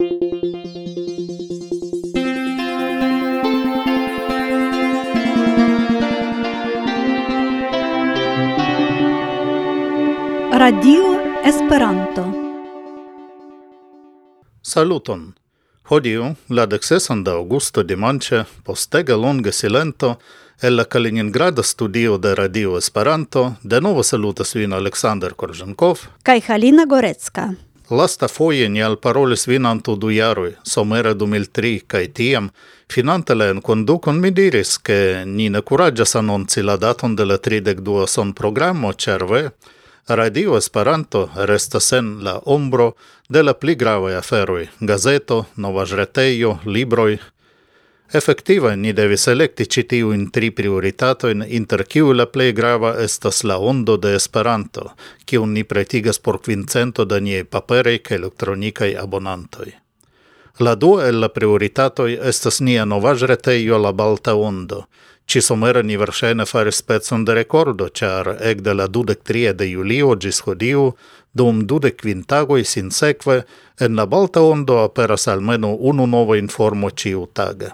Radio Esperanto. Saluton. Hodiu, la dexesan de augusto dimanche, postega longa silento, el la Kaliningrada studio de Radio Esperanto, de novo salutas vin Aleksandr Koržankov kaj Halina Gorecka. Lasta foie ni al parolis vinanto du jaroj, somere 2003, kaj tiam finantele en conducon mi diris, che ni ne curagias annonci la daton de la 32 son programo, cerve, Radio Esperanto restas en la ombro de la pli gravaj aferoj: gazeto, novaĵretejo, libroj, Efektive ni devis elekti ĉi tiujn tri prioritatojn, inter kiuj la plej grava estas la ondo de Esperanto, kiun ni pretigas por kvincento da niaj paperaj kaj elektronikaj abonantoj. La dua el la prioritatoj estas nia novaĵretejo La Balta Ondo. Ci somera ni verŝajne faris specon de rekordo, ĉar ekde la dudek tria de julio ĝis hodiaŭ dum dudek kvin tagoj sinsekve en La Balta Ondo aperas almeno unu nova informo ĉiutage.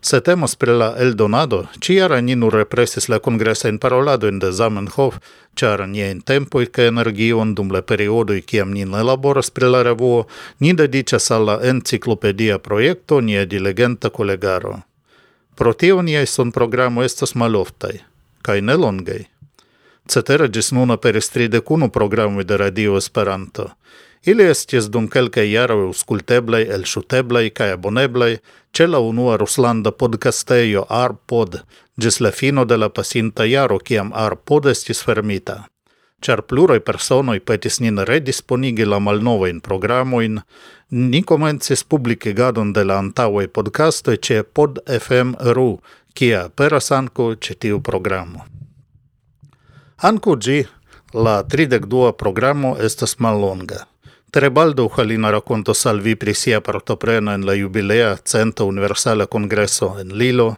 Se temas pri la eldonado, ĉiara ni nur represis la kongresajn paroladojn de Zamenhof, ĉar niajn tempoj kaj energion dum la periodoj kiam ni ne laboras pri la revuo, ni dediĉas al la enciklopedia projekto nia diligenta kolegaro. Pro tio ni son programo estas maloftai, kaj nelongaj. Cetere ĝis nun aperis tridek unu programui de Radio Esperanto. Ili estis dum kelkaj jaroj aŭskulteblaj, elŝuteblaj kaj aboneblaj ĉe la unua ruslanda podcastejo Arpod ĝis la fino de la pasinta jaro, kiam Arpod estis fermita. Ĉar pluraj personoi petis nin redisponigi la malnovain programoin, ni comences publici gadon de la antauei podcastoi ce pod FM RU, kia peras anco ce tiu programo. Anco gi, la 32 programo estas mallonga. Tre baldo Halina rakontos salvi pri sia partopreno en la jubilea Centa Universala Kongreso en Lilo.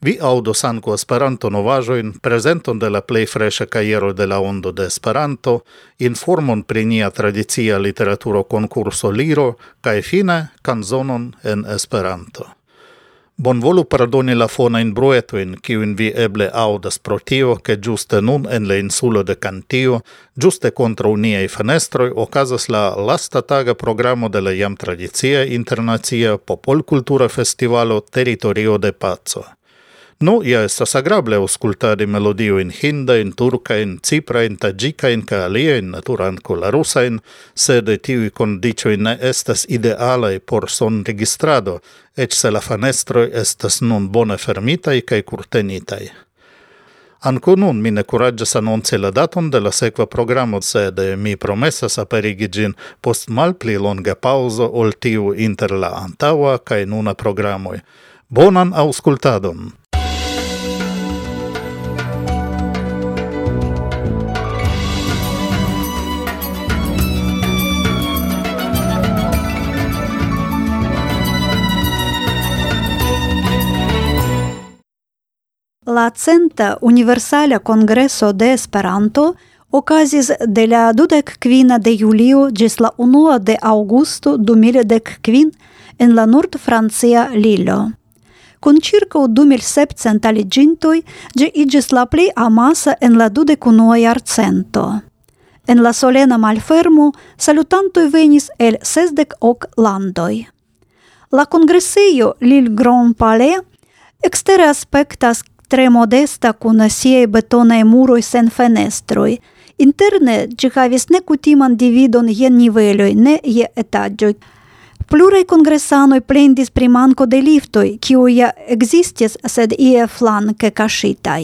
Vi audo ankaŭ Esperanto novajoin, prezenton de la plej freŝa kajero de la Ondo de Esperanto, informon pri nia tradicia literaturo konkurso Liro kaj fine canzonon en Esperanto. Bonvolu pardoni la fonain bruetuin, kiuin vi eble audas pro tio, che giuste nun en le insulo de Cantio, giuste contra uniei fenestroi, ocasas la lasta taga programo de la jam tradizia internazia popolcultura festivalo Territorio de Pazzo. Nu, ja estas agrable auscultadi in hindain, in ciprain, tagicain, ca natura naturanco la rusain, sed tiui condicioi ne estas idealae por son registrado, ec se la fanestroi estas nun bone fermitai cae curtenitai. Anco nun mi ne curagias annonci la daton de la sequa programo, sed mi promessas aperigi gin post malpli longa pauso ol tiu inter la antaua cae nuna programoi. Bonan auscultadon! La Centa Universala congresso de Esperanto okazis de la dudek kvina de julio ĝis la unua de aŭgusto du dek kvin en la nord-francia Lillo. Kun ĉirkaŭ du mil sepcent aliĝintoj, ĝi iĝis la plej amasa en la dudekunua jarcento. En la solena malfermo salutantoj venis el sesdek ok landoj. La kongresejo Lille Grand Palais ekstere aspektas tre modesta kun siei betonae muroi sen fenestroi. Interne gi havis nekutiman dividon je niveloi, ne je etagioi. Plurai kongresanoj plendis primanco de liftoi, kiuj ja existis, sed ie flanke kaŝitaj.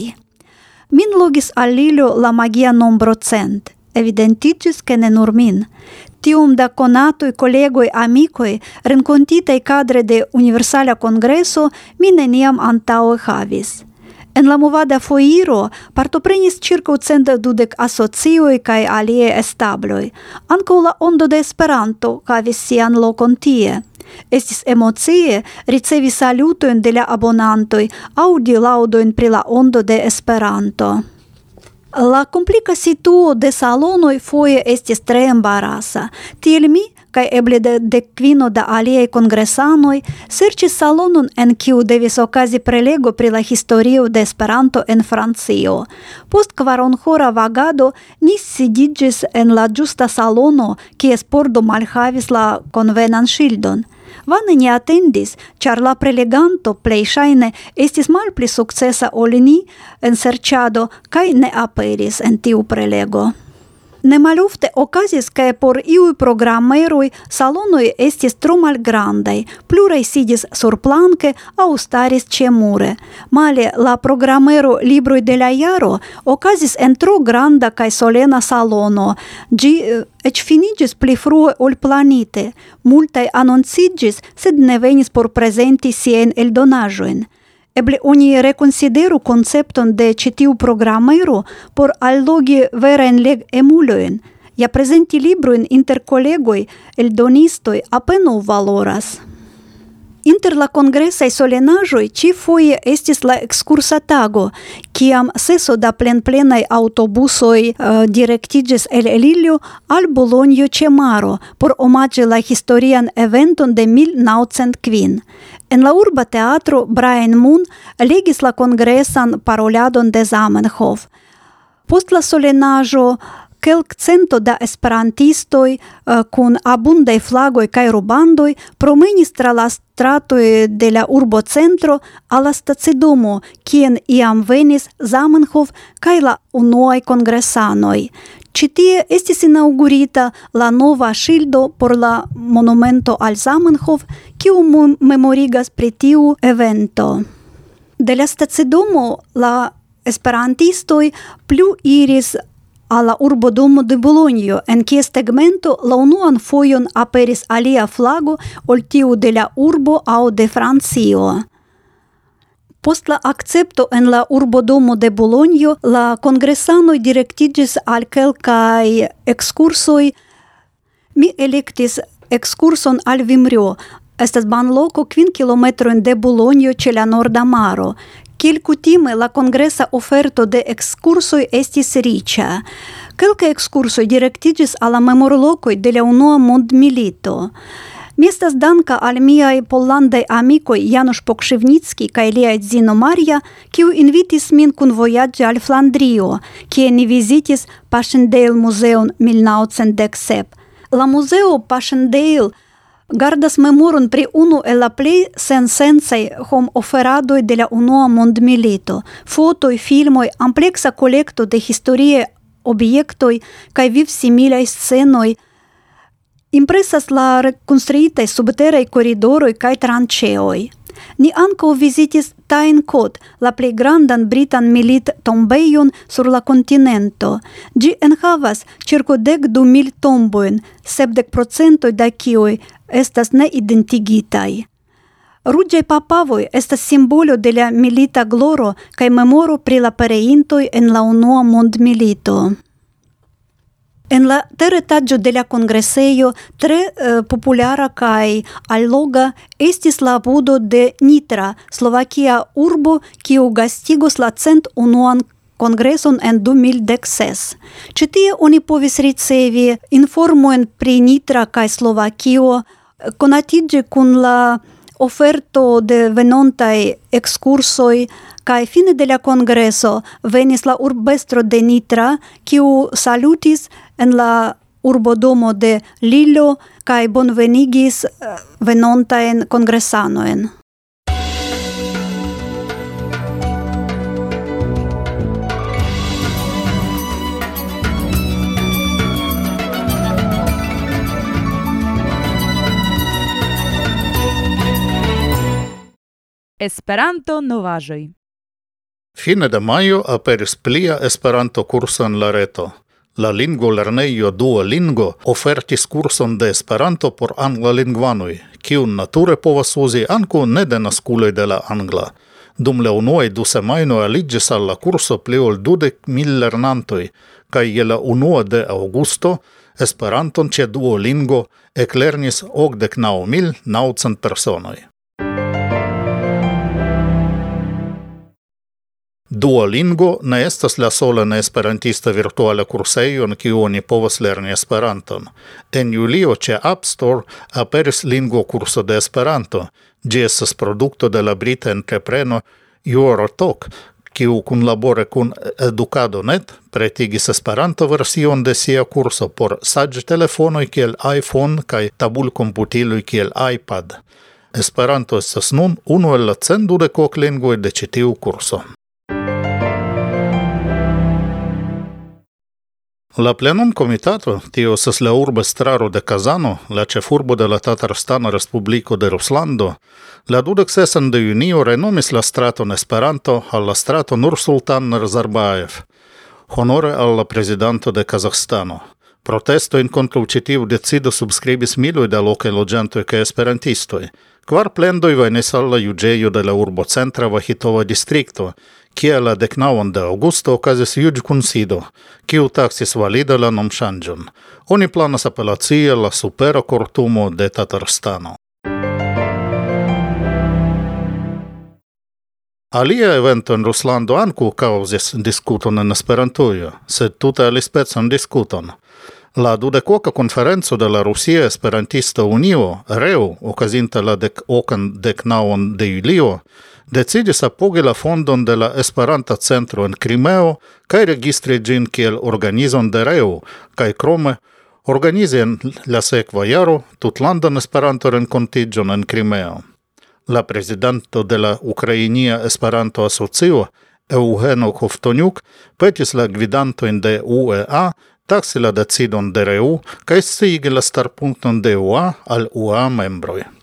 Min logis al la magia nombro cent. Evidentiĝis, che ne nur min. Tium da konatoj, collegoi, amicoi, renkontitaj cadre de Universala Kongreso mi neniam antaue havis. En la movada foiro partoprenis circa centa dudek asocioj kaj alie establoj. Ankaŭ la ondo de Esperanto havis sian lokon tie. Estis emocie ricevi salutojn de la abonantoj, aŭdi laŭdojn pri la ondo de Esperanto. La komplika situo de salonoi foie estis tre embarasa, tiel mi kai eble de dekvino da aliei kongresanoj serĉis salonon en kiu devis okazi prelego pri la historio de Esperanto en Francio. Post kvaronhora vagado ni sidiĝis en la ĝusta salono, kies pordo malhavis la konvenan ŝildon. Vane ni atendis, char la preleganto plei shaine estis malpli sukcesa ol ni en serciado, kai ne aperis en tiu prelego. Nemalofte okazis ke por iuj programeroj salonoj estis tro malgrandaj, pluraj sidis surplanke aŭ staris ĉemure. Male la programero Libroj de la Jaro okazis en tro granda kaj solena salono. Ĝi eĉ finiĝis pli frue ol planite. Multaj anonciĝis, sed ne venis por prezenti siajn eldonaĵojn. Ебле они реконсидеру концептон да де читиу програмајру пор аллоги верен лег емулојен. Ја презенти либруен интерколегој, елдонистој, апену валорас. Интер ла конгреса и соленажој чи фоје естис ла екскурса таго, кијам сесо да плен пленај аутобусој директиджес ел Лилио ал Болонјо Чемаро пор омаджи ла хисториан евентон де мил науцент квин. En la urba teatro Brian Moon legis la congresan paroladon de Zamenhof. Post la solenajo kelk cento da esperantistoi uh, kun abundai flagoi kai rubandoi promenis tra la stratoj de la urbocentro al la stacidomo, kien iam venis Zamenhof kaj la unuaj kongresanoj. Ĉi tie estis inaŭgurita la nova ŝildo por la monumento al Zamenhof, kiu memorigas pri tiu evento. De la stacidomo la esperantistoj plu iris alla urbodomo de Bolonio, en kie tegmento la unuan foion aperis alia flago ol tiu de la urbo au de Francio. Post la accepto en la urbodomo de Bolonio, la congressanoi directigis al kelkaj excursoi. Mi electis excurson al Vimrio, estas banloko kilometro kilometrojn de Bolonio ce la Norda Maro, Kiel kutime la kongresa oferto de ekskursoj estis riĉa. Kelkaj ekskursoj direktiĝis al la memorlokoj de la unua mondmilito. Mi estas danka al miaj pollandaj amikoj Janusz Pokrzywnicki kaj lia edzino Maria, kiu invitis min kunvojaĝi al Flandrio, kie ni vizitis Paŝendejl-muzeon 1997. La muzeo Paŝendejl – gardas memoron pri unu el la plej sensensaj homoferadoj de la unua mondmilito, fotoj, filmoj, ampleksa kolekto de historie objektoj kaj vivsimilaj scenoj, impresas la rekonstruitaj subteraj koridoroj kaj tranĉeoj. Ni anco visitis Tain Kot, la plei grandan britan milit tombeion sur la continento. Gi enhavas circo dek du mil tomboin, sepdec procentoi da cioi estas neidentigitaj. Ruĝaj papavoi estas simbolo de la milita gloro kaj memoro pri la pereintoi en la unua mondmilito. En la teretaggio de la kongresejo tre uh, populara kai alloga estis la apudo de Nitra, Slovakia urbo, kiu gastigos la cent unuan kongreson en 2016. Citie oni povis ricevi informoen pri Nitra kai Slovakio, eh, konatiĝi kun la oferto de venontai excursoi, kai fine de la congreso venis la urbestro de Nitra, kiu salutis en la urbodomo de Lillo kaj bonvenigis eh, venontajn kongresanojn. Esperanto novaĵoj. Fine de majo aperis plia Esperanto kurso en la reto. La lingvo lernejo Duolingo ofertis kurson de Esperanto por angla lingvanoj, kiun nature povas uzi ankaŭ nedenaskuloj de la angla. Dum la unuaj du semajnoj aliĝis al la kurso pli ol dudek mil lernantoj, kaj je la unua de aŭgusto Esperanton ĉe Duolingo eklernis okdek naŭ mil naŭcent personoj. Duolingo ne estas la sola ne esperantista virtuala kursejo en kiu oni povas lerni Esperanton. En julio ĉe App Store aperis lingvo kurso de Esperanto. Ĝi estas produkto de la brita entrepreno EuroTalk, kiu kunlabore kun Educado.net pretigis Esperanto version de sia kurso por saĝtelefonoj kiel iPhone kaj tabulkomputiloj kiel iPad. Esperanto estas nun unu el la cendudekok lingvoj de ĉi tiu kurso. La plenum comitato, tio sas la urba straro de Kazano, la cefurbo de la Tatarstana Respubliko de Ruslando, la dudek sesan de junio renomis la straton Esperanto al la strato Nursultan Nazarbayev, honore al la prezidanto de Kazahstano. Protesto in contra citiu decido subscribis miloj da lokaj loĝantoj kaj esperantistoi. Quar plendoi venis al la juĝejo de la urbo centra Vahitova distrikto, kie la decnaon de augusto okazis juĝ kunsido, kiu taksis valida la nomŝanĝon. Oni planas apelacie la supera kortumo de Tatarstano. Alia evento en Ruslando ankaŭ kaŭzis diskuton en Esperantujo, sed tute alispecan diskuton. La dudekoka konferenco de la Rusia Esperantista Unio, REU, okazinta la dek okan naon de julio, decidis apogi la fondon de la Esperanta Centro en Crimeo kaj registri ĝin kiel organizon de reo kaj krome organizi en la sekva jaro tutlandan Esperanto-renkontiĝon en Crimeo. La prezidanto de la Ukrainia Esperanto-Asocio Eugenio Koftoniuk petis la gvidantojn de UEA taksi la decidon de REU kaj sciigi la starpunkton de UA al UA membroj.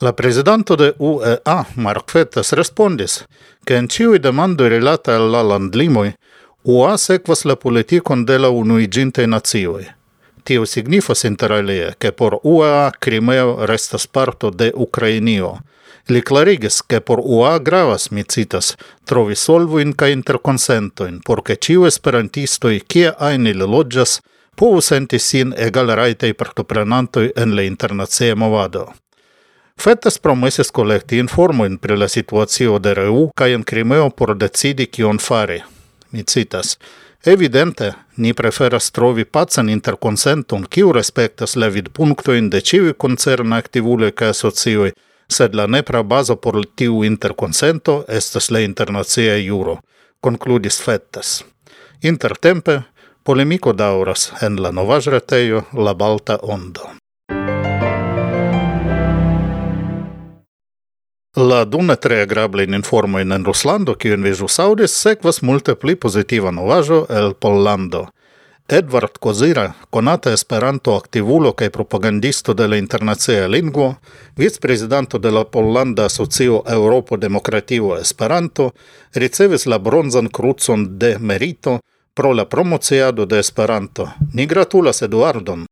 La presidente de UEA, Mark Fettes, respondis, che in ciui demandoi al la landlimoi, UA sequas la politikon de la unuiginte nazioi. Tio signifas interalie, che por UEA Crimeo restas parto de Ukrainio. Li clarigis, che por UA gravas, mi citas, trovi solvuin ca interconsentoin, porche ciu esperantistoi, kie aini li loggias, povu senti sin egal raitei partoprenantoi en le internazie movado. Fettes promesis collecti informoin pri la situatio de REU ca in Crimeo por decidi cion fare. Mi citas, Evidente, ni preferas trovi pacan interconsenton kiu respectas la vidpunktoin de ĉiuj koncerna activule ca asocioj, sed la nepra bazo por tiu interconsento estas la internacia juro, concludis Fettes. Intertempe polemico dauras en la novaĵretejo La Balta Ondo. La dune tre agrable in informo in Ruslando, ki en vizu saudis, sekvas multe pli pozitiva novajo el Pollando. Edward Kozira, konata Esperanto aktivulo kaj propagandisto de la internacia lingvo, vicprezidanto de la Pollanda Asocio Europo Demokratio Esperanto, ricevis la bronzan krucon de merito pro la promociado de Esperanto. Ni gratulas Eduardon.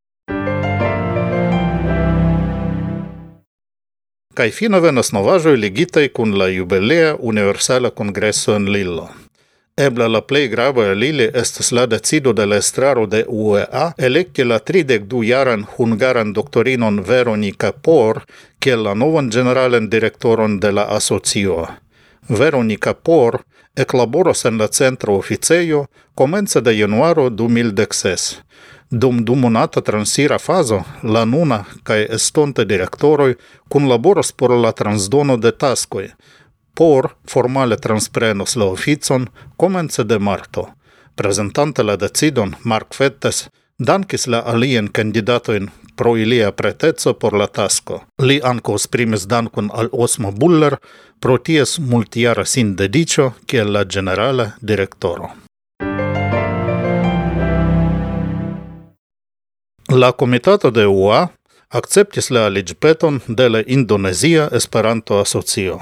kai finove venas osnovaĵoj ligitaj kun la jubilea Universala Kongreso en Lillo. Ebla la plei grava el ili estes la decido de la estraro de UEA electi la 32-jaran hungaran doctorinon Veronika Por kiel la novan generalen direktoron de la asocio. Veronika Por eclaboros en la centro officeio comence de januaro 2016. Dum du monata transira fazo, la nuna kai estonta direktoroj kunlaboras por la transdono de taskoj, por formale transprenos la oficon komence de marto. Prezentante la decidon, Mark Fettes dankis la alien candidatoin pro ilia pretezo por la tasko. Li ankaŭ esprimis dankon al Osmo Buller pro ties multiara sin dedicio kiel la generala direktoro. La Comitato de UA acceptis la aliĝpeton de la Indonesia Esperanto-Asocio.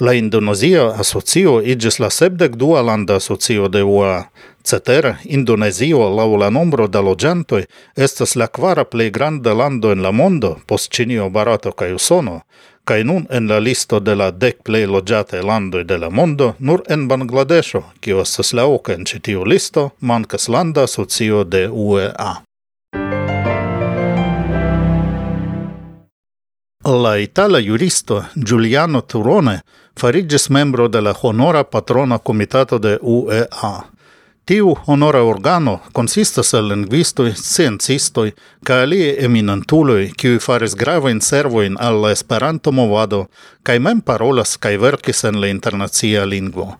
La Indonezia Asocio igis la sepdek dua landa asocio de UA. Cetere, Indonezio lau la nombro da logentoi, estas la quara plei granda lando en la mondo post Cinio, Barato kaj Usono, kaj nun en la listo de la dek plej logiate landoi de la mondo nur en Bangladesho, kiu estas la oca en citiu listo, mankas landa asocio de UEA. La itala juristo Giuliano Turone farigis membro de la honora patrona comitato de UEA. Tiu honora organo consistas el linguistoi, sciencistoi, ca alie eminentuloi, kiui faris gravain servoin al la esperanto movado, cae mem parolas cae verkis en la internazia lingvo.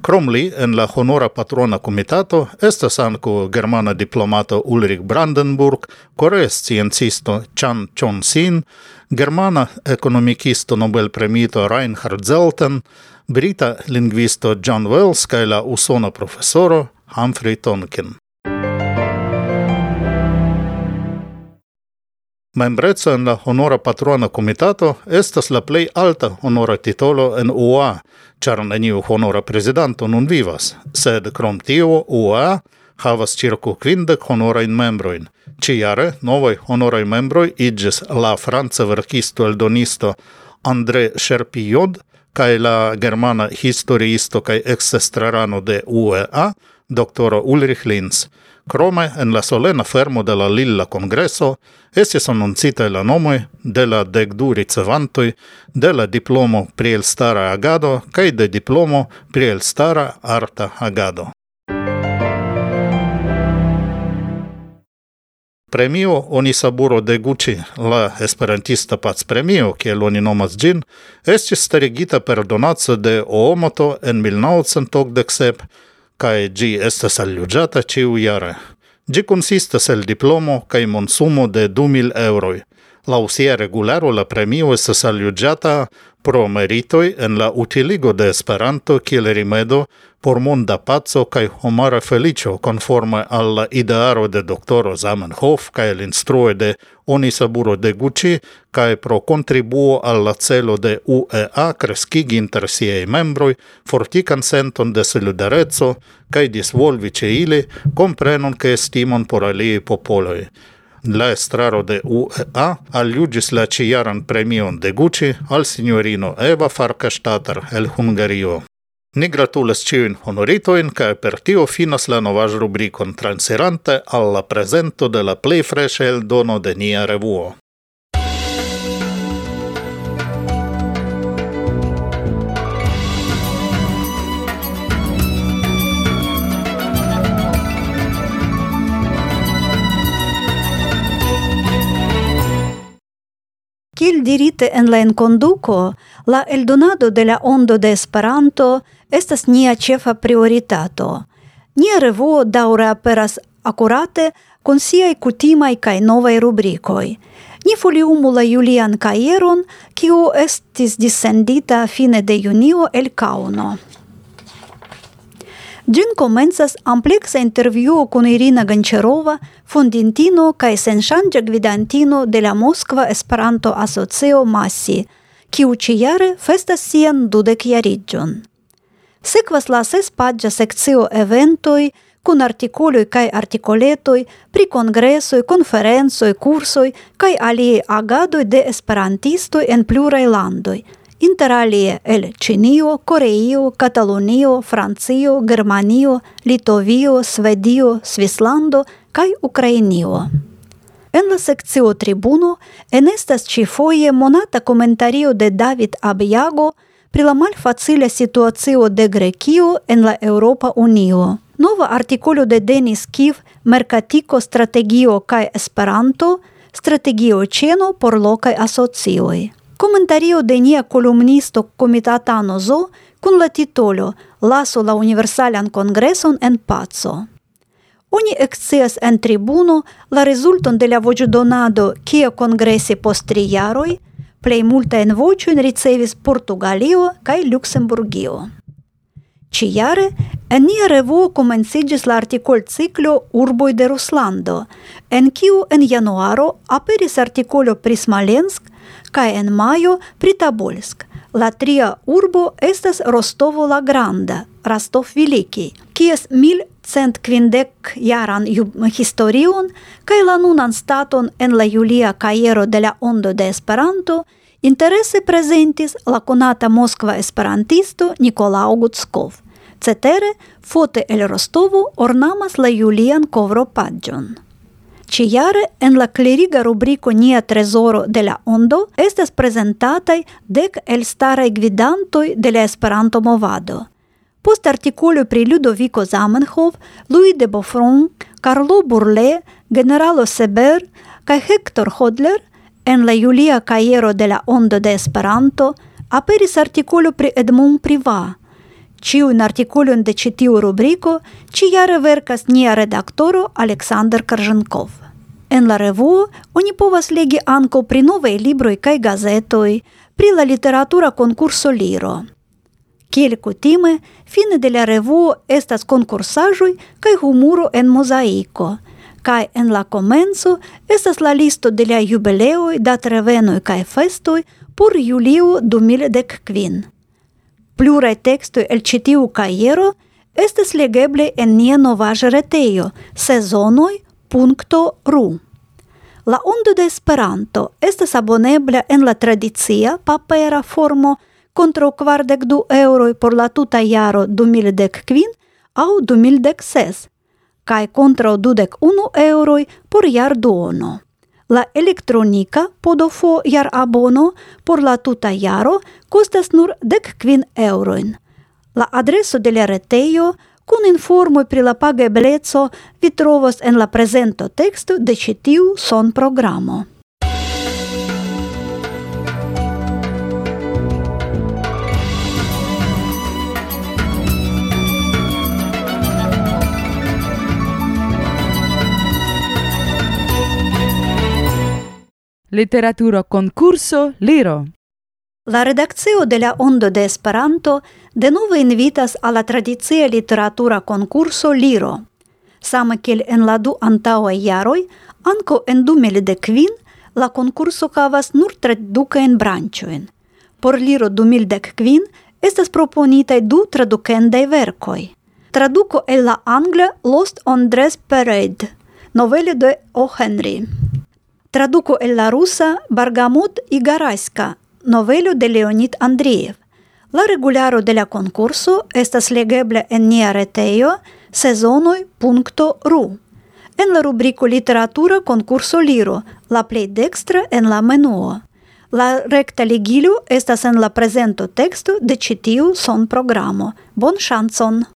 Krom li en la honora patrona comitato estas anco germana diplomato Ulrich Brandenburg, koreas sciencisto Chan Chon Sin, germana economicisto Nobel premito Reinhard Zelten, brita linguisto John Wells kaj la usona profesoro Humphrey Tonkin. Membreco en la honora patrona comitato estas la plei alta honora titolo en UA, char neniu honora presidento nun vivas, sed krom tio UA havas circa quindec honorain membroin. Ciare honora honorai membroi igis la franca verkisto eldonisto André Sherpillod cae la germana historiisto cae ex estrarano de UEA doctoro Ulrich Linz. Crome, en la solena fermo de la Lilla Kongreso esis annoncitaj la nomoi de la dekdu ricevantoj de la diplomo pri elstara agado cae de diplomo pri elstara arta agado. premio oni saburo de Gucci la esperantista pac premio, kiel oni nomas gin, estis starigita per donatso de Oomoto en 1987, cae gi estas allugiata ciu iare. Gi consistas el diplomo cae monsumo de 2000 euroi. Lau sia regularo la premio estas allugiata pro meritoi en la utiligo de Esperanto kiel rimedo por monda pazzo kaj homara felicio conforme al la idearo de doktoro Zamenhof kaj el instruo de Onisaburo Degucci kaj pro kontribuo al la celo de UEA kreskigi inter siaj membroj fortikan senton de solidareco kaj disvolvi ĉe ili komprenon kaj estimon por aliaj popoloj la estraro de UEA aljuĝis la ĉijaran premion de Gucci al sinjorino Eva Farkastater el Hungario. Ni gratulas ĉiujn honoritojn kaj per tio finas la novaĵrubrikon transirante al la prezento de la plej freŝa eldono de nia revuo. kiel dirite en la enconduco, la eldonado de la ondo de Esperanto estas nia ĉefa prioritato. Nia revuo daure aperas akurate kun siaj kutimaj kaj novaj rubrikoj. Ni foliumu la julian Caieron, kiu estis dissendita fine de junio el Kauno. Gin comencas ampleksa intervjuo kun Irina Ganĉerova, fondintino kaj senŝanĝa gvidantino de la Moskva Esperanto-Asocio Massi, kiu ĉijare festas sian dudekjariĝon. Sekvas la sespaĝa sekcio eventoj kun artikoloj kaj artikoletoj pri kongresoj, konferencoj, kursoj kaj aliaj agadoj de esperantistoj en pluraj landoj – интералие ел Чинио, Кореио, Каталонио, Францио, Германио, Литовио, Сведио, Свисландо, Кай Украинио. Ен ла секцио трибуно, енестас чифоје моната коментарио де Давид Абјаго, прила маль фацилја ситуацио де Грекио ен ла Европа Унио. Нова артиколио де Денис Кив, Меркатико стратегио кай Есперанто, стратегио чено пор локај асоциој. Comentario de nia columnisto comitatano Zo cun la titolo Lasu la universalan congreson en pazzo. Oni excias en tribuno la rezulton de la voĉdonado kia kongresi post tri jaroj, plej multajn voĉojn ricevis Portugalio kaj Luksemburgio. Ĉijare en nia revuo komenciĝis la artikolciklo Urboj de Ruslando, en kiu en januaro aperis artikolo pri Smolensk kaj en maio pri Tobolsk. La tria urbo estas Rostovo la Granda, Rostov Veliki, kies mil cent quindec jaran historion kaj la nunan staton en la julia Caiero de la Ondo de Esperanto – Интересы презентис лаконата Москва эсперантисту Николао Гуцков. Цетере фото эль Ростову орнамас ла Юлиан Ковропаджон. Чијаре ен ла клерига рубрико Ния Трезоро де ла Ондо естес презентатай дек ел старај гвидантој де ла Эсперанто Мовадо. Пост артикулю при Людовико Заменхов, Луи де Бофрон, Карло Бурле, Генерало Себер, кај Хектор Ходлер, En la Julia Caiero de la Ondo de Esperanto aperis artikolo pri Edmund Priva. Ĉiujn artikolojn de citiu rubrico rubriko ĉijare vercas nia redaktoro Aleksandr Karzhenkov. En la revuo oni povas legi ankaŭ pri novei libroi kaj gazetoj, pri la literatura konkurso Liro. Kiel kutime, fine de la revuo estas konkursaĵoj kaj humuro en mozaiko – cae en la comenzo estas la listo de la jubileoi dat revenoi cae festoi por Iuliu 2015. слегебле textoi el citiu caiero estes legeble en nia novaja де sezonoi.ru. La ondo de Esperanto традиција abonebla en la tradicia papera formo contra quardec du euroi por la tuta ау 2015 au 2016, cae contra dudec unu euroi por iar duono. La elektronika podofo jar abono por la tuta jaro costas nur dec quin euroin. La adreso de la retejo kun informoj pri la pagebleco vi trovos en la prezento teksto de ĉi tiu sonprogramo. Literatura concurso Liro. La redaccio de la Ondo de Esperanto de nuevo invitas a la tradicia literatura concurso Liro. Same kiel en la du antaŭaj jaroj, anko en 2015 la konkurso havas nur tradukajn branĉojn. Por Liro 2015 estas proponitaj du tradukendaj verkoj. Traduko el la angla Lost on Dress Parade, novelo de O. Henry. Traduco el la rusa Bargamut y Garaiska, novelo de Leonid Andreev. La regularo de la concurso estas legebla en nia retejo sezonoj.ru. En la rubriko literatura concurso liro, la plej dextra en la menuo. La recta ligilo estas en la prezento texto de citiu son programo. Bon chanson!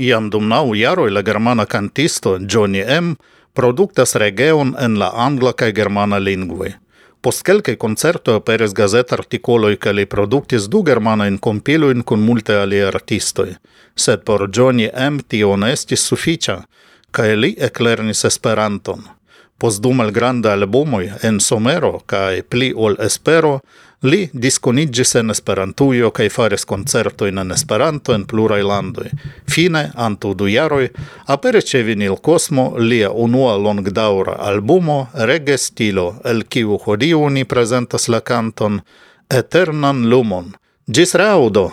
Iam dum nau jaroj la germana cantisto Johnny M. produktas regeon en la angla kaj germana lingvoj. Post kelkaj koncertoj aperis gazet artikoloj kaj li produktis du germanajn kompilojn kun multe aliaj artistoj, sed por Johnny M. tio ne estis sufiĉa, kaj li eklernis Esperanton. Post du malgrandaj albumoj en somero kaj pli ol espero Li disconigis en Esperantujo kaj faris koncertojn en Esperanto en pluraj landoj. Fine, antaŭ du jaroj, aperis ĉe Vinil Kosmo lia unua longdaŭra albumo Rege Stilo, el kiu hodiaŭ ni prezentas la kanton Eternan Lumon. Ĝis raŭdo!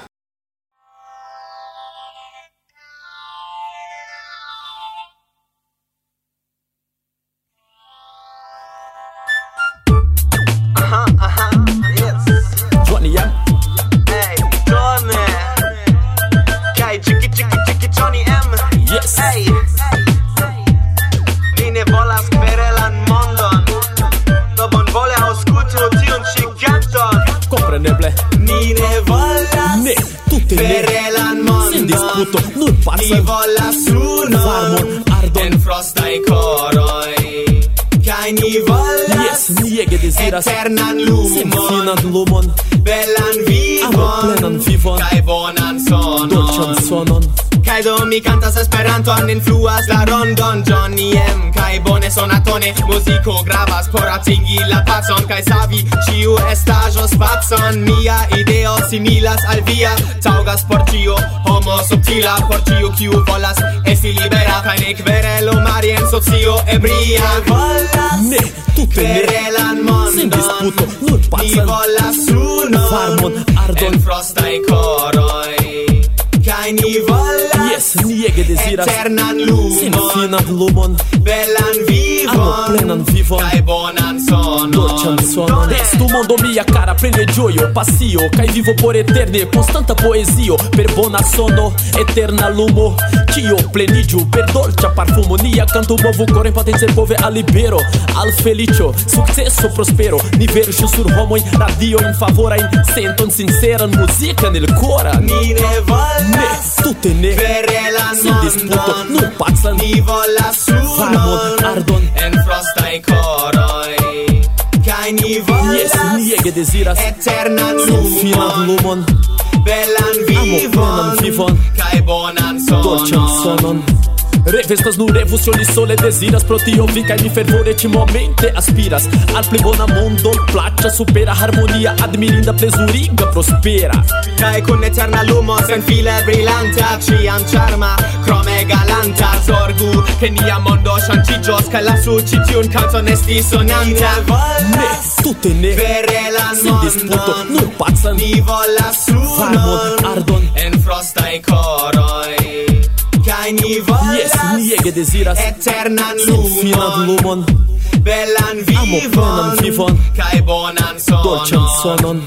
eternan lumon Simfinan lumon Belan vivon. Kaj bonan kaj do mi kantas an influas la rondon. Johnny M kaj bone sonatone muziko gravas por atingi la pacon kaj savi ĉiu estaĵo spacon mia ideo similas al via taŭgas por ĉio homo subtila por ĉiu kiu volas esti libera. Kaj nek verelo lo marien socio ebria. Volas ne tute ne. mondon. Sen disputo nur pacon mi volas unon varmon ardon. En frostaj koroj kaj ni volas Yes, niega desira Eternan lumon Sin finan lumon Belan vivon. Ano plenan vivon. Kaj bonan sonon Dolĉan sonon Testu mondo mia cara plene ĝojo pasio Kaj vivo por eterne Konstanta poezio Per bona sono Eterna lumo. Ĉio pleniĝu per dolĉa parfumo. Nia kanto movu koron poten servove al libero. Al felicio, sucesso prospero. Ni verŝu sur homoj radiojn favorajn Senton sinceran Musica nel kora Ni ne valdas Ne ne. Ver re la si disputo nu pacan ni volas unon ardon. en frostai coroi. Kai ni volas yes ni ege desiras eternan lumon. Finan lumon belan vivon amoprenan vivon kai bonan sonon. dolĉan sonon. Revestas nu revolucionis sole desiras. Pro tio vi kaj mi fervore tiumomente aspiras. Al pli bona mondo plaĉa supera harmonia Admirinda plezuriga prospera. Kaj kun eterna lumo senfine brilanta Ciam charma, crome galanta Zorgu, che nia mondo shantigios Kaj la su citiun kanton esti sonanta Ne, tutte ne Vere la mondon disputo, nur pazan Ni volas sunon ardon. En frostai koron Kaj ni volas Jes, ni ege deziras Eternan lumon Finan lumon. Belan vivon Amo plenan vivon Kaj bonan sonon. Dolĉan sonon.